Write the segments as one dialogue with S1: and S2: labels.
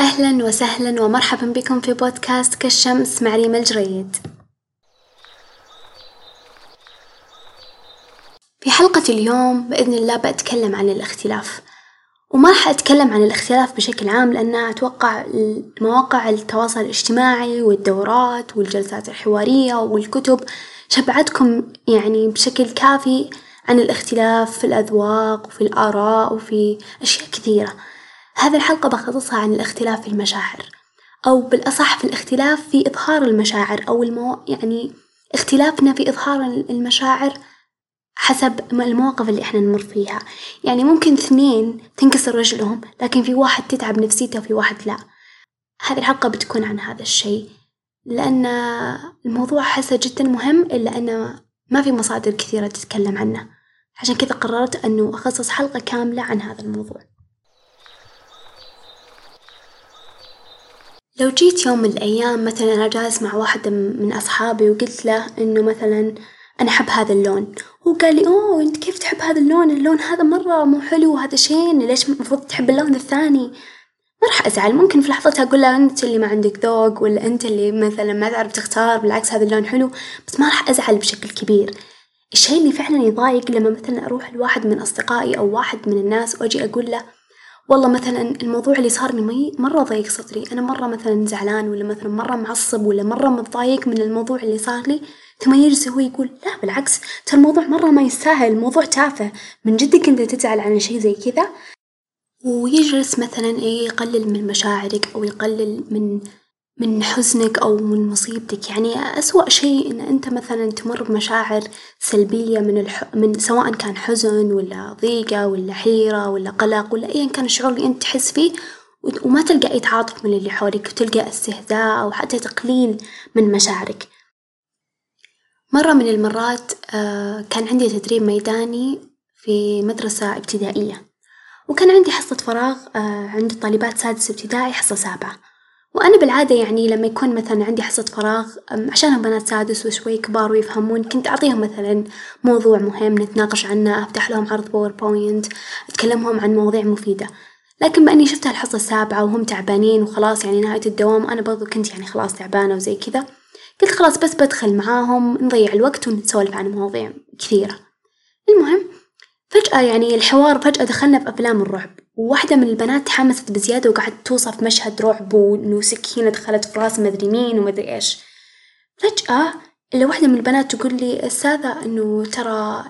S1: أهلا وسهلا ومرحبا بكم في بودكاست كالشمس مع ريم الجريد. في حلقة اليوم بإذن الله بأتكلم عن الاختلاف. وما راح أتكلم عن الاختلاف بشكل عام لأن أتوقع مواقع التواصل الاجتماعي والدورات والجلسات الحوارية والكتب شبعتكم يعني بشكل كافي عن الاختلاف في الأذواق وفي الآراء وفي أشياء كثيرة، هذه الحلقة بخصصها عن الاختلاف في المشاعر، أو بالأصح في الاختلاف في إظهار المشاعر أو المو يعني اختلافنا في إظهار المشاعر حسب المواقف اللي إحنا نمر فيها، يعني ممكن اثنين تنكسر رجلهم لكن في واحد تتعب نفسيته وفي واحد لا، هذه الحلقة بتكون عن هذا الشي، لأن الموضوع أحسه جدا مهم إلا أنه ما في مصادر كثيرة تتكلم عنه، عشان كذا قررت إنه أخصص حلقة كاملة عن هذا الموضوع. لو جيت يوم من الأيام مثلا أنا جالس مع واحد من أصحابي وقلت له إنه مثلا أنا أحب هذا اللون، هو قال لي أوه أنت كيف تحب هذا اللون؟ اللون هذا مرة مو حلو وهذا شين ليش المفروض تحب اللون الثاني؟ ما راح أزعل ممكن في لحظتها أقول له أنت اللي ما عندك ذوق ولا أنت اللي مثلا ما تعرف تختار بالعكس هذا اللون حلو، بس ما راح أزعل بشكل كبير، الشي اللي فعلا يضايق لما مثلا أروح لواحد من أصدقائي أو واحد من الناس وأجي أقول له والله مثلا الموضوع اللي صار لي مرة ضيق صدري. أنا مرة مثلا زعلان ولا مثلا مرة معصب ولا مرة متضايق من الموضوع اللي صار لي ثم يجلس هو يقول لا بالعكس ترى الموضوع مرة ما يستاهل الموضوع تافه. من جدك أنت تزعل على شي زي كذا؟ ويجلس مثلا إيه يقلل من مشاعرك أو يقلل من من حزنك أو من مصيبتك يعني أسوأ شيء إن أنت مثلا تمر بمشاعر سلبية من الح... من سواء كان حزن ولا ضيقة ولا حيرة ولا قلق ولا أيا كان الشعور اللي أنت تحس فيه وما تلقى أي تعاطف من اللي حولك وتلقى استهزاء أو حتى تقليل من مشاعرك، مرة من المرات آه، كان عندي تدريب ميداني في مدرسة ابتدائية، وكان عندي حصة فراغ آه، عند طالبات سادس ابتدائي حصة سابعة. وأنا بالعادة يعني لما يكون مثلا عندي حصة فراغ عشانهم بنات سادس وشوي كبار ويفهمون كنت أعطيهم مثلا موضوع مهم نتناقش عنه أفتح لهم عرض باوربوينت أتكلمهم عن مواضيع مفيدة، لكن بإني شفتها الحصة السابعة وهم تعبانين وخلاص يعني نهاية الدوام وأنا برضو كنت يعني خلاص تعبانة وزي كذا، قلت خلاص بس بدخل معاهم نضيع الوقت ونسولف عن مواضيع كثيرة، المهم فجأة يعني الحوار فجأة دخلنا في أفلام الرعب. وواحدة من البنات تحمست بزيادة وقعدت توصف مشهد رعب وإنه سكينة دخلت في رأس مدري مين ومدري إيش، فجأة إلا واحدة من البنات تقول لي أستاذة إنه ترى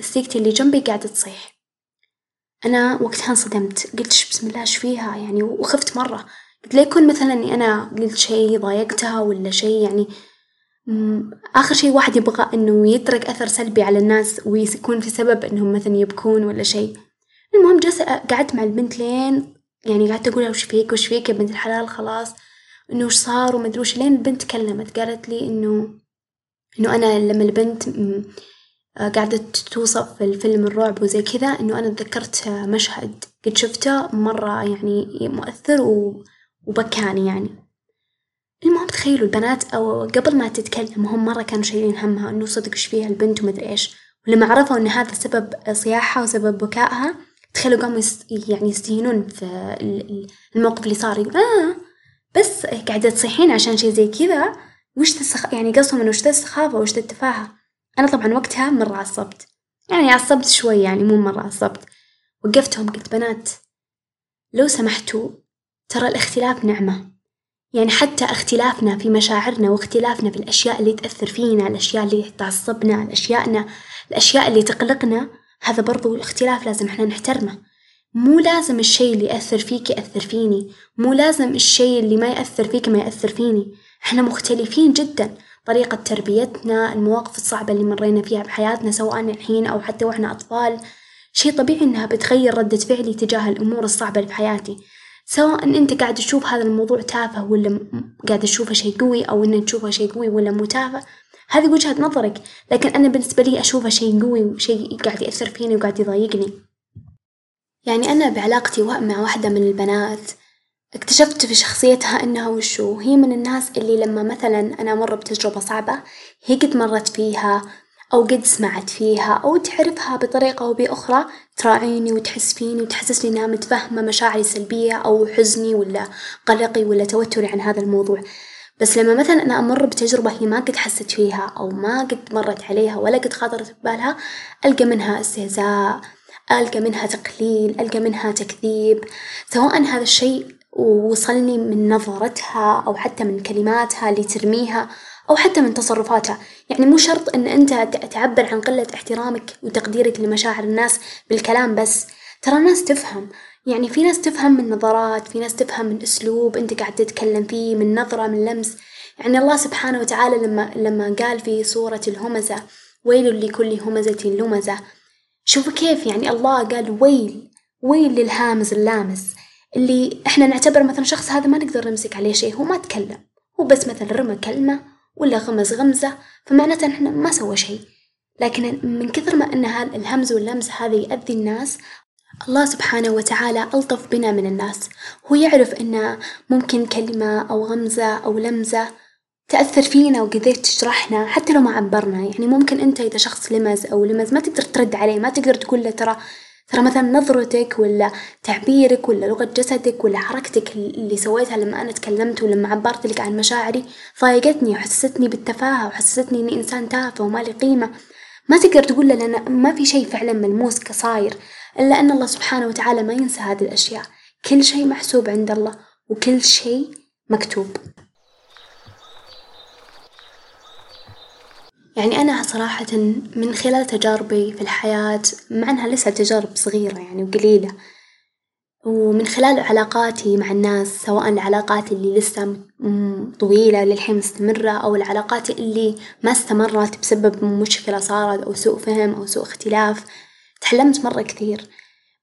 S1: صديقتي اللي جنبي قاعدة تصيح، أنا وقتها انصدمت قلت بسم الله إيش فيها يعني وخفت مرة، قلت لا يكون مثلا إني أنا قلت شي ضايقتها ولا شي يعني آخر شي واحد يبغى إنه يترك أثر سلبي على الناس ويكون في سبب إنهم مثلا يبكون ولا شي. المهم جلست قعدت مع البنت لين يعني قعدت أقولها وش فيك وش فيك يا بنت الحلال؟ خلاص. إنه وش صار وما أدري وش. لين البنت تكلمت قالت لي إنه إنه أنا لما البنت قاعدة توصف الفيلم الرعب وزي كذا إنه أنا تذكرت مشهد. قد شفته مرة يعني مؤثر وبكاني يعني، المهم تخيلوا البنات أو قبل ما تتكلم هم مرة كانوا شايلين همها إنه صدق إيش فيها البنت وما أدري إيش، ولما عرفوا إن هذا سبب صياحها وسبب بكائها تخيلوا قاموا يعني يستهينون في الموقف اللي صار. يقول آه بس قاعدة تصيحين عشان شي زي كذا وش تسخ يعني قصدهم إنه وش ذا السخافة وش ذا التفاهة، أنا طبعًا وقتها مرة عصبت. يعني عصبت شوي يعني مو مرة عصبت، وقفتهم قلت بنات لو سمحتوا ترى الاختلاف نعمة، يعني حتى اختلافنا في مشاعرنا واختلافنا في الأشياء اللي تأثر فينا الأشياء اللي تعصبنا الأشياءنا الأشياء اللي تقلقنا هذا برضو اختلاف لازم إحنا نحترمه، مو لازم الشي اللي يأثر فيك يأثر فيني، مو لازم الشي اللي ما يأثر فيك ما يأثر فيني، إحنا مختلفين جدا، طريقة تربيتنا المواقف الصعبة اللي مرينا فيها بحياتنا سواء الحين أو حتى وإحنا أطفال، شي طبيعي إنها بتغير ردة فعلي تجاه الأمور الصعبة اللي في حياتي، سواء أنت قاعد تشوف هذا الموضوع تافه ولا قاعد تشوفه شي قوي أو إن تشوفه شي قوي ولا مو تافه. هذي وجهة نظرك، لكن أنا بالنسبة لي أشوفه شي قوي وشي قاعد يأثر فيني وقاعد يضايقني، يعني أنا بعلاقتي مع واحدة من البنات اكتشفت في شخصيتها إنها وشو هي من الناس اللي لما مثلا أنا أمر بتجربة صعبة هي قد مرت فيها أو قد سمعت فيها أو تعرفها بطريقة أو بأخرى تراعيني وتحس فيني وتحسسني إنها متفهمة مشاعري السلبية أو حزني ولا قلقي ولا توتري عن هذا الموضوع، بس لما مثلا أنا أمر بتجربة هي ما قد حست فيها أو ما قد مرت عليها ولا قد خاطرت ببالها ألقى منها استهزاء ألقى منها تقليل ألقى منها تكذيب. سواء هذا الشيء وصلني من نظرتها أو حتى من كلماتها اللي ترميها أو حتى من تصرفاتها، يعني مو شرط إن أنت تعبر عن قلة احترامك وتقديرك لمشاعر الناس بالكلام بس، ترى الناس تفهم، يعني في ناس تفهم من نظرات، في ناس تفهم من أسلوب أنت قاعد تتكلم فيه من نظرة من لمس، يعني الله سبحانه وتعالى لما لما قال في سورة الهمزة ويل لكل همزة لمزة، شوفوا كيف يعني الله قال ويل ويل للهامز اللامس اللي إحنا نعتبر مثلا شخص هذا ما نقدر نمسك عليه شيء هو ما تكلم. هو بس مثلا رمى كلمة ولا غمز غمزة فمعناته إحنا ما سوى شيء، لكن من كثر ما هذا الهمز واللمز هذا يأذي الناس الله سبحانه وتعالى ألطف بنا من الناس، هو يعرف إن ممكن كلمة أو غمزة أو لمزة تأثر فينا وقديش تجرحنا حتى لو ما عبرنا، يعني ممكن إنت إذا شخص لمز أو لمز ما تقدر ترد عليه ما تقدر تقول له ترى ترى مثلا نظرتك ولا تعبيرك ولا لغة جسدك ولا حركتك اللي سويتها لما أنا تكلمت ولما عبرت لك عن مشاعري ضايقتني وحسستني بالتفاهة وحسستني إني إنسان تافه وما لي قيمة، ما تقدر تقول له لأن ما في شي فعلا ملموس كصاير إلا أن الله سبحانه وتعالى ما ينسى هذه الأشياء، كل شي محسوب عند الله وكل شي مكتوب. يعني أنا صراحة من خلال تجاربي في الحياة مع إنها لسه تجارب صغيرة يعني وقليلة، ومن خلال علاقاتي مع الناس سواء العلاقات اللي لسه طويلة للحين مستمرة أو العلاقات اللي ما استمرت بسبب مشكلة صارت أو سوء فهم أو سوء اختلاف، تعلمت مرة كثير،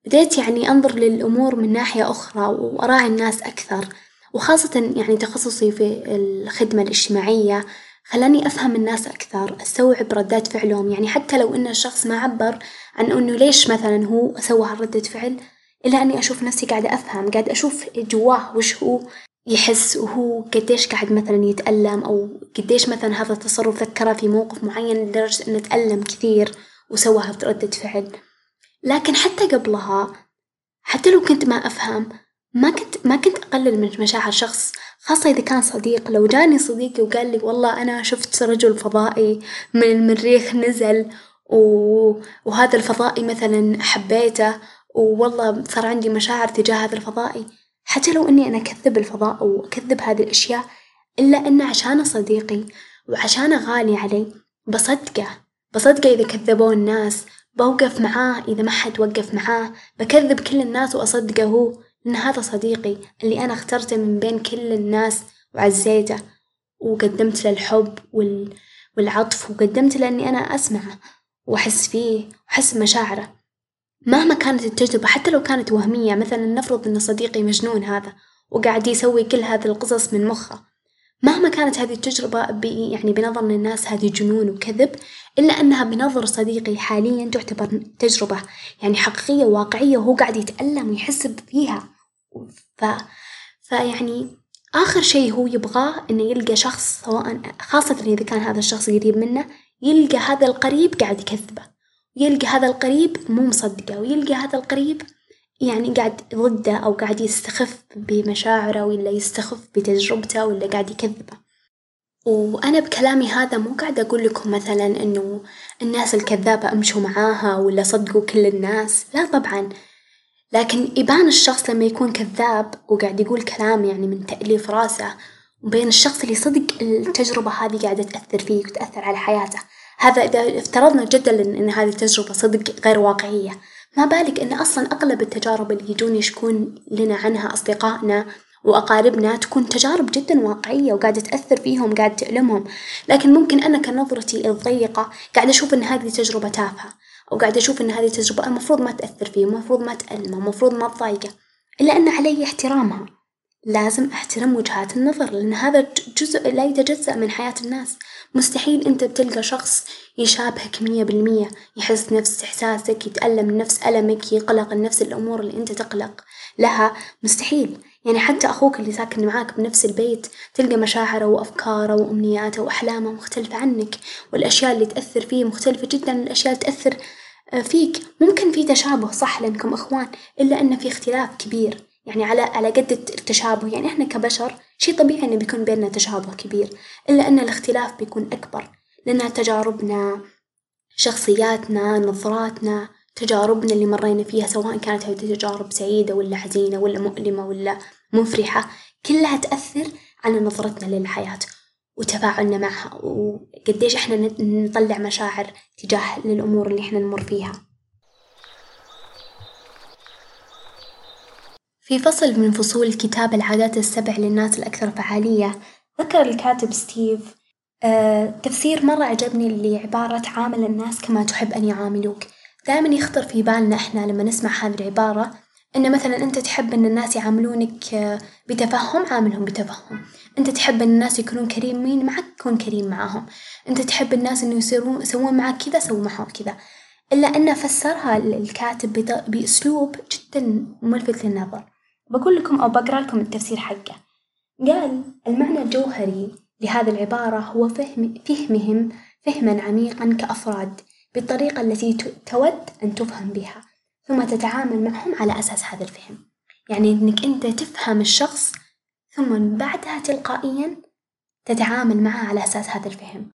S1: بديت يعني أنظر للأمور من ناحية أخرى وأراعي الناس أكثر، وخاصة يعني تخصصي في الخدمة الاجتماعية. خلاني أفهم الناس أكثر أستوعب ردات فعلهم. يعني حتى لو إن الشخص ما عبر عن إنه ليش مثلا هو سوى هالردة فعل إلا إني أشوف نفسي قاعدة أفهم قاعدة أشوف جواه وش هو يحس وهو قديش قاعد مثلا يتألم أو قديش مثلا هذا التصرف ذكره في موقف معين لدرجة إنه تألم كثير وسوى ردة فعل، لكن حتى قبلها حتى لو كنت ما أفهم ما كنت ما كنت أقلل من مشاعر شخص خاصة إذا كان صديق. لو جاني صديقي وقال لي والله أنا شفت رجل فضائي من المريخ نزل وهذا الفضائي مثلا حبيته والله صار عندي مشاعر تجاه هذا الفضائي، حتى لو إني أنا أكذب الفضاء أو أكذب هذه الأشياء إلا إنه عشانه صديقي وعشانه غالي علي بصدقه. بصدقه إذا كذبوه الناس بوقف معاه إذا ما حد وقف معاه بكذب كل الناس وأصدقه هو. إن هذا صديقي اللي أنا اخترته من بين كل الناس وعزيته وقدمت له الحب وال والعطف وقدمت له إني أنا أسمعه وأحس فيه وأحس بمشاعره، مهما كانت التجربة حتى لو كانت وهمية مثلا نفرض إن صديقي مجنون هذا وقاعد يسوي كل هذه القصص من مخه، مهما كانت هذه التجربة بي يعني بنظر الناس هذه جنون وكذب إلا أنها بنظر صديقي حاليا تعتبر تجربة يعني حقيقية وواقعية وهو قاعد يتألم ويحس فيها. ف فيعني آخر شي هو يبغاه إنه يلقى شخص سواء خاصة إذا كان هذا الشخص قريب منه يلقى هذا القريب قاعد يكذبه، يلقى هذا القريب مو مصدقه، ويلقى هذا القريب يعني قاعد ضده أو قاعد يستخف بمشاعره ولا يستخف بتجربته ولا قاعد يكذبه، وأنا بكلامي هذا مو قاعدة أقول لكم مثلا إنه الناس الكذابة أمشوا معاها ولا صدقوا كل الناس، لا طبعًا. لكن يبان الشخص لما يكون كذاب وقاعد يقول كلام يعني من تأليف راسه وبين الشخص اللي صدق التجربة هذه قاعدة تأثر فيه وتأثر على حياته، هذا إذا افترضنا جدًا إن هذه التجربة صدق غير واقعية، ما بالك إن أصلًا أغلب التجارب اللي يجون يشكون لنا عنها أصدقائنا وأقاربنا تكون تجارب جدًا واقعية وقاعدة تأثر فيهم وقاعدة تألمهم، لكن ممكن أنا كنظرتي الضيقة قاعدة أشوف إن هذه تجربة تافهة. وقاعدة أشوف إن هذه التجربة المفروض ما تأثر فيه المفروض ما تألمه المفروض ما تضايقه إلا أن علي احترامها لازم أحترم وجهات النظر لأن هذا جزء لا يتجزأ من حياة الناس. مستحيل أنت بتلقى شخص يشابهك مية بالمية يحس نفس إحساسك يتألم نفس ألمك يقلق نفس الأمور اللي أنت تقلق. لها مستحيل. يعني حتى أخوك اللي ساكن معاك بنفس البيت تلقى مشاعره وأفكاره وأمنياته وأحلامه مختلفة عنك، والأشياء اللي تأثر فيه مختلفة جدًا عن الأشياء اللي تأثر فيك، ممكن في تشابه صح لأنكم إخوان إلا إن في اختلاف كبير، يعني على على قد التشابه يعني إحنا كبشر شي طبيعي إنه بيكون بينا تشابه كبير، إلا إن الاختلاف بيكون أكبر لأن تجاربنا شخصياتنا نظراتنا تجاربنا اللي مرينا فيها سواء كانت هذي تجارب سعيدة ولا حزينة ولا مؤلمة ولا مفرحة كلها تأثر على نظرتنا للحياة وتفاعلنا معها وقديش إحنا نطلع مشاعر تجاه للأمور اللي إحنا نمر فيها. في فصل من فصول كتاب العادات السبع للناس الأكثر فعالية ذكر الكاتب ستيف آه تفسير مرة عجبني لعبارة عامل الناس كما تحب أن يعاملوك، دايمًا يخطر في بالنا إحنا لما نسمع هذي العبارة إن مثلًا إنت تحب إن الناس يعاملونك بتفهم عاملهم بتفهم، إنت تحب إن الناس يكونون كريمين معك كون كريم معاهم، إنت تحب الناس إنه يصيرون يسوون معك كذا سوي معهم كذا، إلا إنه فسرها الكاتب بأسلوب جدًا ملفت للنظر، بقول لكم أو بقرأ لكم التفسير حقه، قال المعنى الجوهري لهذي العبارة هو فهم فهمهم فهمًا عميقًا كأفراد بالطريقة التي تود أن تفهم بها، ثم تتعامل معهم على أساس هذا الفهم، يعني إنك إنت تفهم الشخص ثم بعدها تلقائيًا تتعامل معه على أساس هذا الفهم،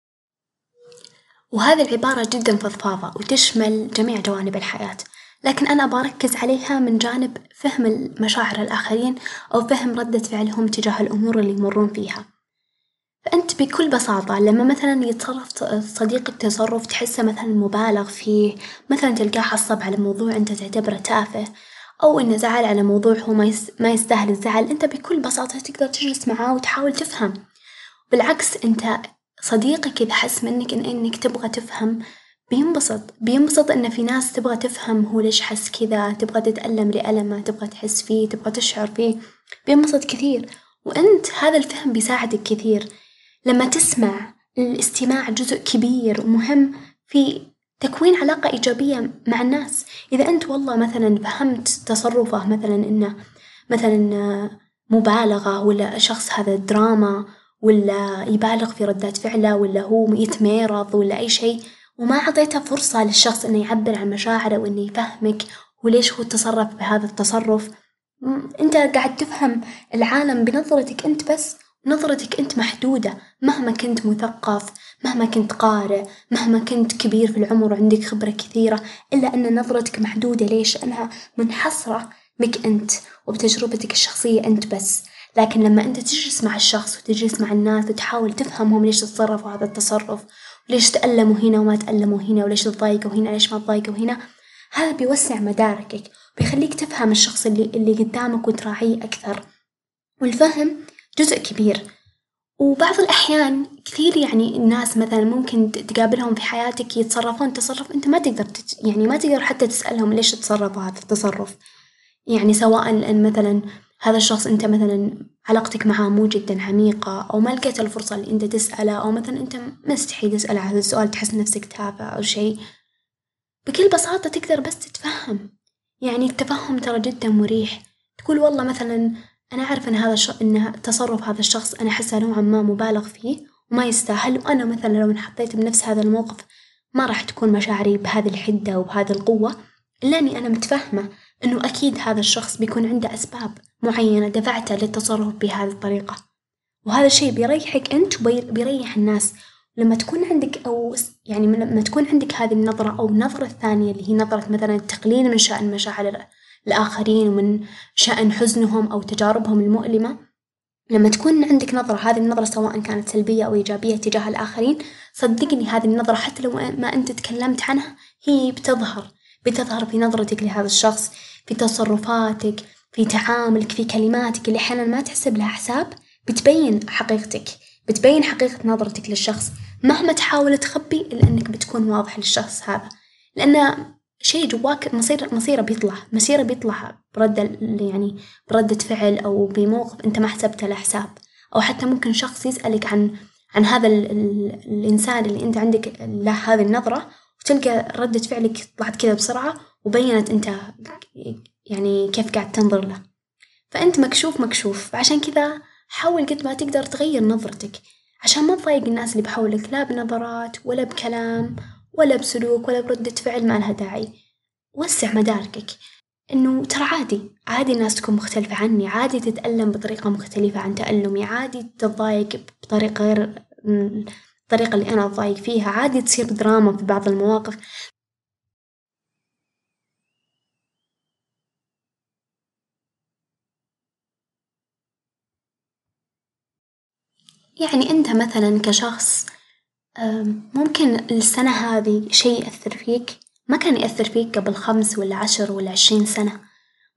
S1: وهذي العبارة جدًا فضفاضة وتشمل جميع جوانب الحياة، لكن أنا أبغى أركز عليها من جانب فهم المشاعر الآخرين أو فهم ردة فعلهم تجاه الأمور اللي يمرون فيها. فأنت بكل بساطة لما مثلًا يتصرف صديقك تصرف تحسه مثلًا مبالغ فيه، مثلًا تلقاه عصب على موضوع أنت تعتبره تافه أو إنه زعل على موضوع هو ما ما يستاهل الزعل، أنت بكل بساطة تقدر تجلس معاه وتحاول تفهم، بالعكس أنت صديقك إذا حس منك إن إنك تبغى تفهم بينبسط. بينبسط إن في ناس تبغى تفهم هو ليش حس كذا تبغى تتألم لألمه تبغى تحس فيه تبغى تشعر فيه. بينبسط كثير، وأنت هذا الفهم بيساعدك كثير. لما تسمع الاستماع جزء كبير ومهم في تكوين علاقة إيجابية مع الناس، إذا أنت والله مثلًا فهمت تصرفه مثلًا إنه مثلًا مبالغة ولا شخص هذا دراما ولا يبالغ في ردات فعله ولا هو يتميرض ولا أي شي وما عطيته فرصة للشخص إنه يعبر عن مشاعره وإنه يفهمك وليش هو تصرف بهذا التصرف، أنت قاعد تفهم العالم بنظرتك أنت بس. نظرتك أنت محدودة مهما كنت مثقف مهما كنت قارئ مهما كنت كبير في العمر وعندك خبرة كثيرة إلا أن نظرتك محدودة ليش؟ لأنها منحصرة بك أنت وبتجربتك الشخصية أنت بس، لكن لما أنت تجلس مع الشخص وتجلس مع الناس وتحاول تفهمهم ليش تصرفوا هذا التصرف، وليش تألموا هنا وما تألموا هنا وليش تضايقوا هنا ليش ما تضايقوا هنا، هذا بيوسع مداركك وبيخليك تفهم الشخص اللي اللي قدامك وتراعيه أكثر، والفهم جزء كبير، وبعض الأحيان كثير يعني الناس مثلًا ممكن تقابلهم في حياتك يتصرفون تصرف أنت ما تقدر تت يعني ما تقدر حتى تسألهم ليش تصرفوا هذا التصرف، يعني سواء مثلًا هذا الشخص أنت مثلًا علاقتك معاه مو جدًا عميقة أو ما لقيت الفرصة اللي أنت تسأله أو مثلًا أنت مستحي تسأله هذا السؤال تحس نفسك تافه أو شي، بكل بساطة تقدر بس تتفهم، يعني التفهم ترى جدًا مريح، تقول والله مثلًا أنا أعرف إن هذا الش إن تصرف هذا الشخص أنا أحسه نوعًا ما مبالغ فيه وما يستاهل، وأنا مثلًا لو انحطيت بنفس هذا الموقف ما راح تكون مشاعري بهذي الحدة وبهذي القوة، إلا إني أنا متفهمة. إنه أكيد هذا الشخص بيكون عنده أسباب معينة دفعته للتصرف بهذي الطريقة، وهذا الشي بيريحك أنت وبيريح الناس، لما تكون عندك أو يعني لما تكون عندك هذي النظرة أو النظرة الثانية اللي هي نظرة مثلًا التقليل من شأن مشاعر الآخرين ومن شأن حزنهم أو تجاربهم المؤلمة، لما تكون عندك نظرة هذي النظرة سواء كانت سلبية أو إيجابية تجاه الآخرين، صدقني هذي النظرة حتى لو ما أنت تكلمت عنها هي بتظهر. بتظهر في نظرتك لهذا الشخص، في تصرفاتك، في تعاملك، في كلماتك اللي أحيانًا ما تحسب لها حساب بتبين حقيقتك، بتبين حقيقة نظرتك للشخص. مهما تحاول تخبي إلا إنك بتكون واضح للشخص هذا، لأن شي جواك مصير مصيره بيطلع مصيره بيطلع برد يعني بردة فعل أو بموقف أنت ما حسبت له حساب، أو حتى ممكن شخص يسألك عن عن هذا ال ال الإنسان اللي أنت عندك له هذي النظرة وتلقى ردة فعلك طلعت كذا بسرعة وبينت أنت يعني كيف قاعد تنظر له، فأنت مكشوف مكشوف فعشان كذا حاول قد ما تقدر تغير نظرتك. عشان ما تضايق الناس اللي بحولك لا بنظرات ولا بكلام ولا بسلوك ولا بردة فعل ما لها داعي. وسع مداركك. إنه ترى عادي عادي الناس تكون مختلفة عني عادي تتألم بطريقة مختلفة عن تألمي عادي تتضايق بطريقة غير الطريقة اللي أنا أتضايق فيها عادي تصير دراما في بعض المواقف. يعني أنت مثلا كشخص ممكن السنة هذي شي يأثر فيك؟ ما كان يأثر فيك قبل خمس ولا عشر ولا عشرين سنة،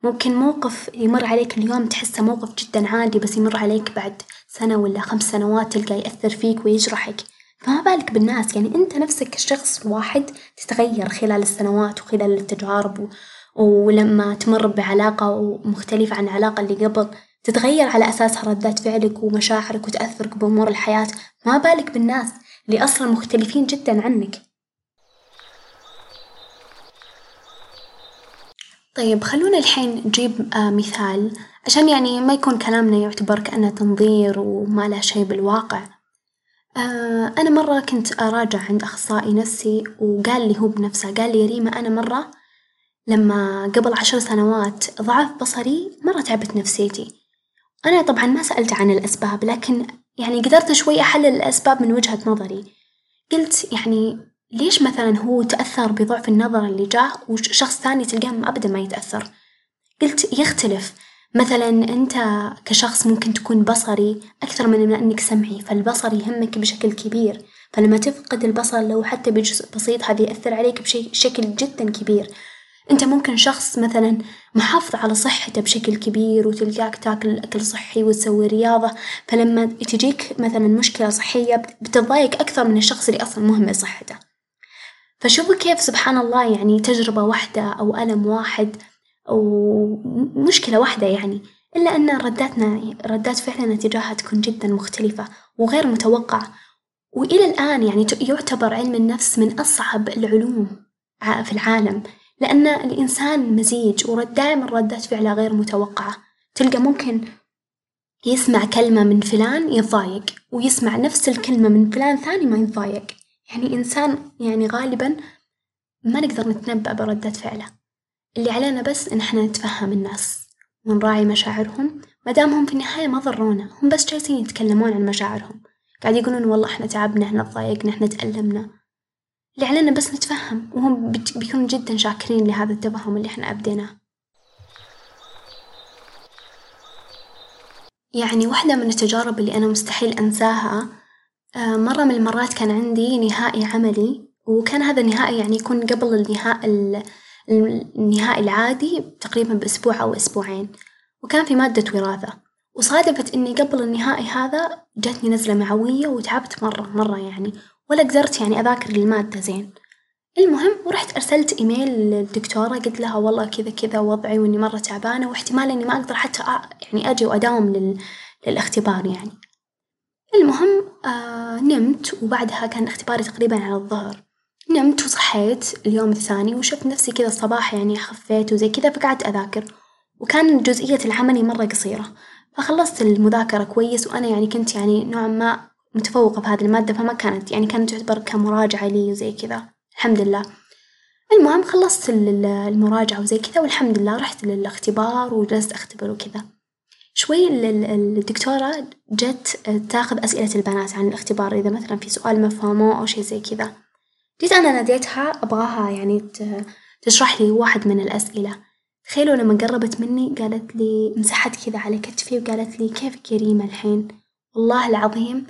S1: ممكن موقف يمر عليك اليوم تحسه موقف جدا عادي بس يمر عليك بعد سنة ولا خمس سنوات تلقاه يأثر فيك ويجرحك، فما بالك بالناس؟ يعني أنت نفسك كشخص واحد تتغير خلال السنوات وخلال التجارب ولما تمر بعلاقة مختلفة عن العلاقة اللي قبل تتغير على أساسها ردات فعلك ومشاعرك وتأثرك بأمور الحياة، ما بالك بالناس اللي أصلا مختلفين جدا عنك. طيب خلونا الحين نجيب مثال عشان يعني ما يكون كلامنا يعتبر كأنه تنظير وما له شي بالواقع، أنا مرة كنت أراجع عند أخصائي نفسي وقال لي هو بنفسه قال لي يا ريما أنا مرة لما قبل عشر سنوات ضعف بصري مرة تعبت نفسيتي، أنا طبعًا ما سألته عن الأسباب لكن يعني قدرت شوي أحلل الأسباب من وجهة نظري، قلت يعني ليش مثلًا هو تأثر بضعف النظر اللي جاه وشخص ثاني تلقاه أبدًا ما يتأثر، قلت يختلف. مثلًا إنت كشخص ممكن تكون بصري أكثر من إنك سمعي فالبصر يهمك بشكل كبير، فلما تفقد البصر لو حتى بجزء بسيط هذا يأثر عليك بشكل جدًا كبير. أنت ممكن شخص مثلا محافظ على صحته بشكل كبير وتلقاك تاكل أكل صحي وتسوي رياضة. فلما تجيك مثلا مشكلة صحية بتتضايق أكثر من الشخص اللي أصلا مهمل صحته، فشوفوا كيف سبحان الله يعني تجربة واحدة أو ألم واحد أو مشكلة واحدة يعني إلا أن رداتنا ردات فعلنا تجاهها تكون جدا مختلفة وغير متوقعة، وإلى الآن يعني يعتبر علم النفس من أصعب العلوم في العالم. لأن الإنسان مزيج دائما ردات فعله غير متوقعة، تلقى ممكن يسمع كلمة من فلان يتضايق ويسمع نفس الكلمة من فلان ثاني ما يتضايق، يعني إنسان يعني غالبًا ما نقدر نتنبأ بردة فعله، اللي علينا بس إن إحنا نتفهم الناس ونراعي مشاعرهم ما دامهم في النهاية ما ضرونا هم بس جالسين يتكلمون عن مشاعرهم، قاعد يقولون والله إحنا تعبنا إحنا تضايقنا إحنا تألمنا. اللي علينا بس نتفهم وهم بيكونوا جدا شاكرين لهذا التفهم اللي إحنا أبديناه. يعني واحدة من التجارب اللي أنا مستحيل أنساها آه، مرة من المرات كان عندي نهائي عملي وكان هذا النهائي يعني يكون قبل النهائي النهائي العادي تقريبا بأسبوع أو أسبوعين، وكان في مادة وراثة، وصادفت إني قبل النهائي هذا جاتني نزلة معوية وتعبت مرة مرة يعني ولا قدرت يعني أذاكر المادة زين، المهم ورحت أرسلت إيميل للدكتورة قلت لها والله كذا كذا وضعي وإني مرة تعبانة واحتمال إني ما أقدر حتى يعني أجي وأداوم لل للاختبار يعني، المهم آه نمت وبعدها كان اختباري تقريبا على الظهر، نمت وصحيت اليوم الثاني وشفت نفسي كذا الصباح يعني خفيت وزي كذا فقعدت أذاكر، وكان جزئية العملي مرة قصيرة، فخلصت المذاكرة كويس وأنا يعني كنت يعني نوعًا ما متفوقة في هذه المادة فما كانت يعني كانت تعتبر كمراجعة لي وزي كذا. الحمد لله، المهم خلصت المراجعة وزي كذا والحمد لله رحت للاختبار وجلست أختبر وكذا، شوي الدكتورة جت تاخذ أسئلة البنات عن الاختبار إذا مثلا في سؤال ما فهموه أو شي زي كذا، جيت أنا ناديتها أبغاها يعني تشرح لي واحد من الأسئلة، تخيلوا لما قربت مني قالت لي مسحت كذا على كتفي وقالت لي كيفك يا ريما الحين؟ والله العظيم.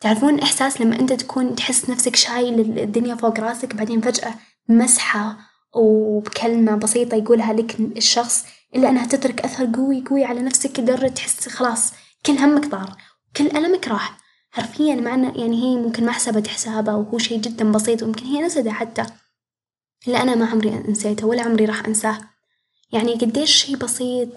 S1: تعرفون إحساس لما أنت تكون تحس نفسك شايل الدنيا فوق راسك بعدين فجأة مسحة وبكلمة بسيطة يقولها لك الشخص إلا أنها تترك أثر قوي قوي على نفسك لدرجة تحس خلاص كل همك طار كل ألمك راح. حرفيًا مع يعني هي ممكن ما حسبت حسابها وهو شي جدًا بسيط ويمكن هي نسيته حتى، إلا أنا ما عمري نسيته ولا عمري راح أنساه، يعني قديش شي بسيط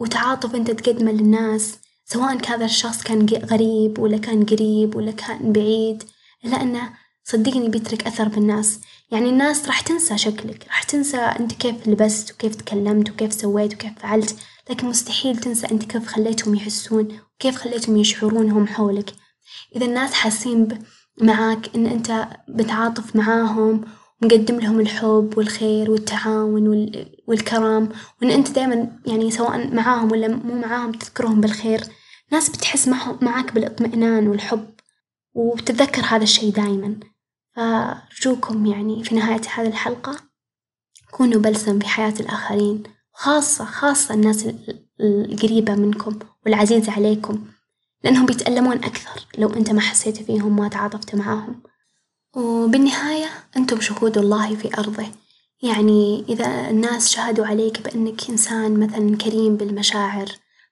S1: وتعاطف أنت تقدمه للناس سواء هذا الشخص كان غريب ولا كان قريب ولا كان بعيد. إلا أنه صدقني بيترك أثر بالناس، يعني الناس راح تنسى شكلك راح تنسى أنت كيف لبست وكيف تكلمت وكيف سويت وكيف فعلت، لكن مستحيل تنسى أنت كيف خليتهم يحسون وكيف خليتهم يشعرون هم حولك، إذا الناس حاسين معاك إن أنت بتعاطف معاهم ومقدم لهم الحب والخير والتعاون والكرم وإن أنت دايمًا يعني سواء معاهم ولا مو معاهم تذكرهم بالخير، ناس بتحس معاك بالإطمئنان والحب وبتتذكر هذا الشي دايمًا، فأرجوكم يعني في نهاية هذه الحلقة كونوا بلسم في حياة الآخرين، خاصة خاصة الناس القريبة منكم والعزيزة عليكم، لأنهم بيتألمون أكثر لو أنت ما حسيت فيهم ما تعاطفت معاهم، وبالنهاية أنتم شهود الله في أرضه، يعني إذا الناس شهدوا عليك بإنك إنسان مثلًا كريم بالمشاعر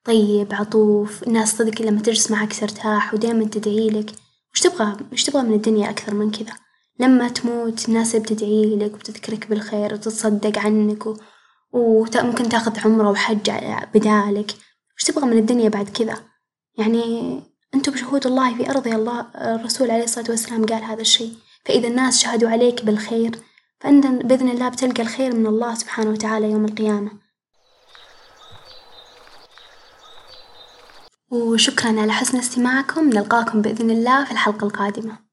S1: طيب عطوف، الناس صدق لما تجلس معك ترتاح ودايمًا تدعي لك، وش تبغى وش تبغى من الدنيا أكثر من كذا؟ لما تموت الناس بتدعي لك وبتذكرك بالخير وتتصدق عنك و وممكن تاخذ عمرة وحج بدالك، وش تبغى من الدنيا بعد كذا؟ يعني أنتم شهود الله في أرضه الله الرسول عليه الصلاة والسلام قال هذا الشي، فإذا الناس شهدوا عليك بالخير فأنت بإذن الله بتلقى الخير من الله سبحانه وتعالى يوم القيامة. وشكرًا على حسن استماعكم، نلقاكم بإذن الله في الحلقة القادمة.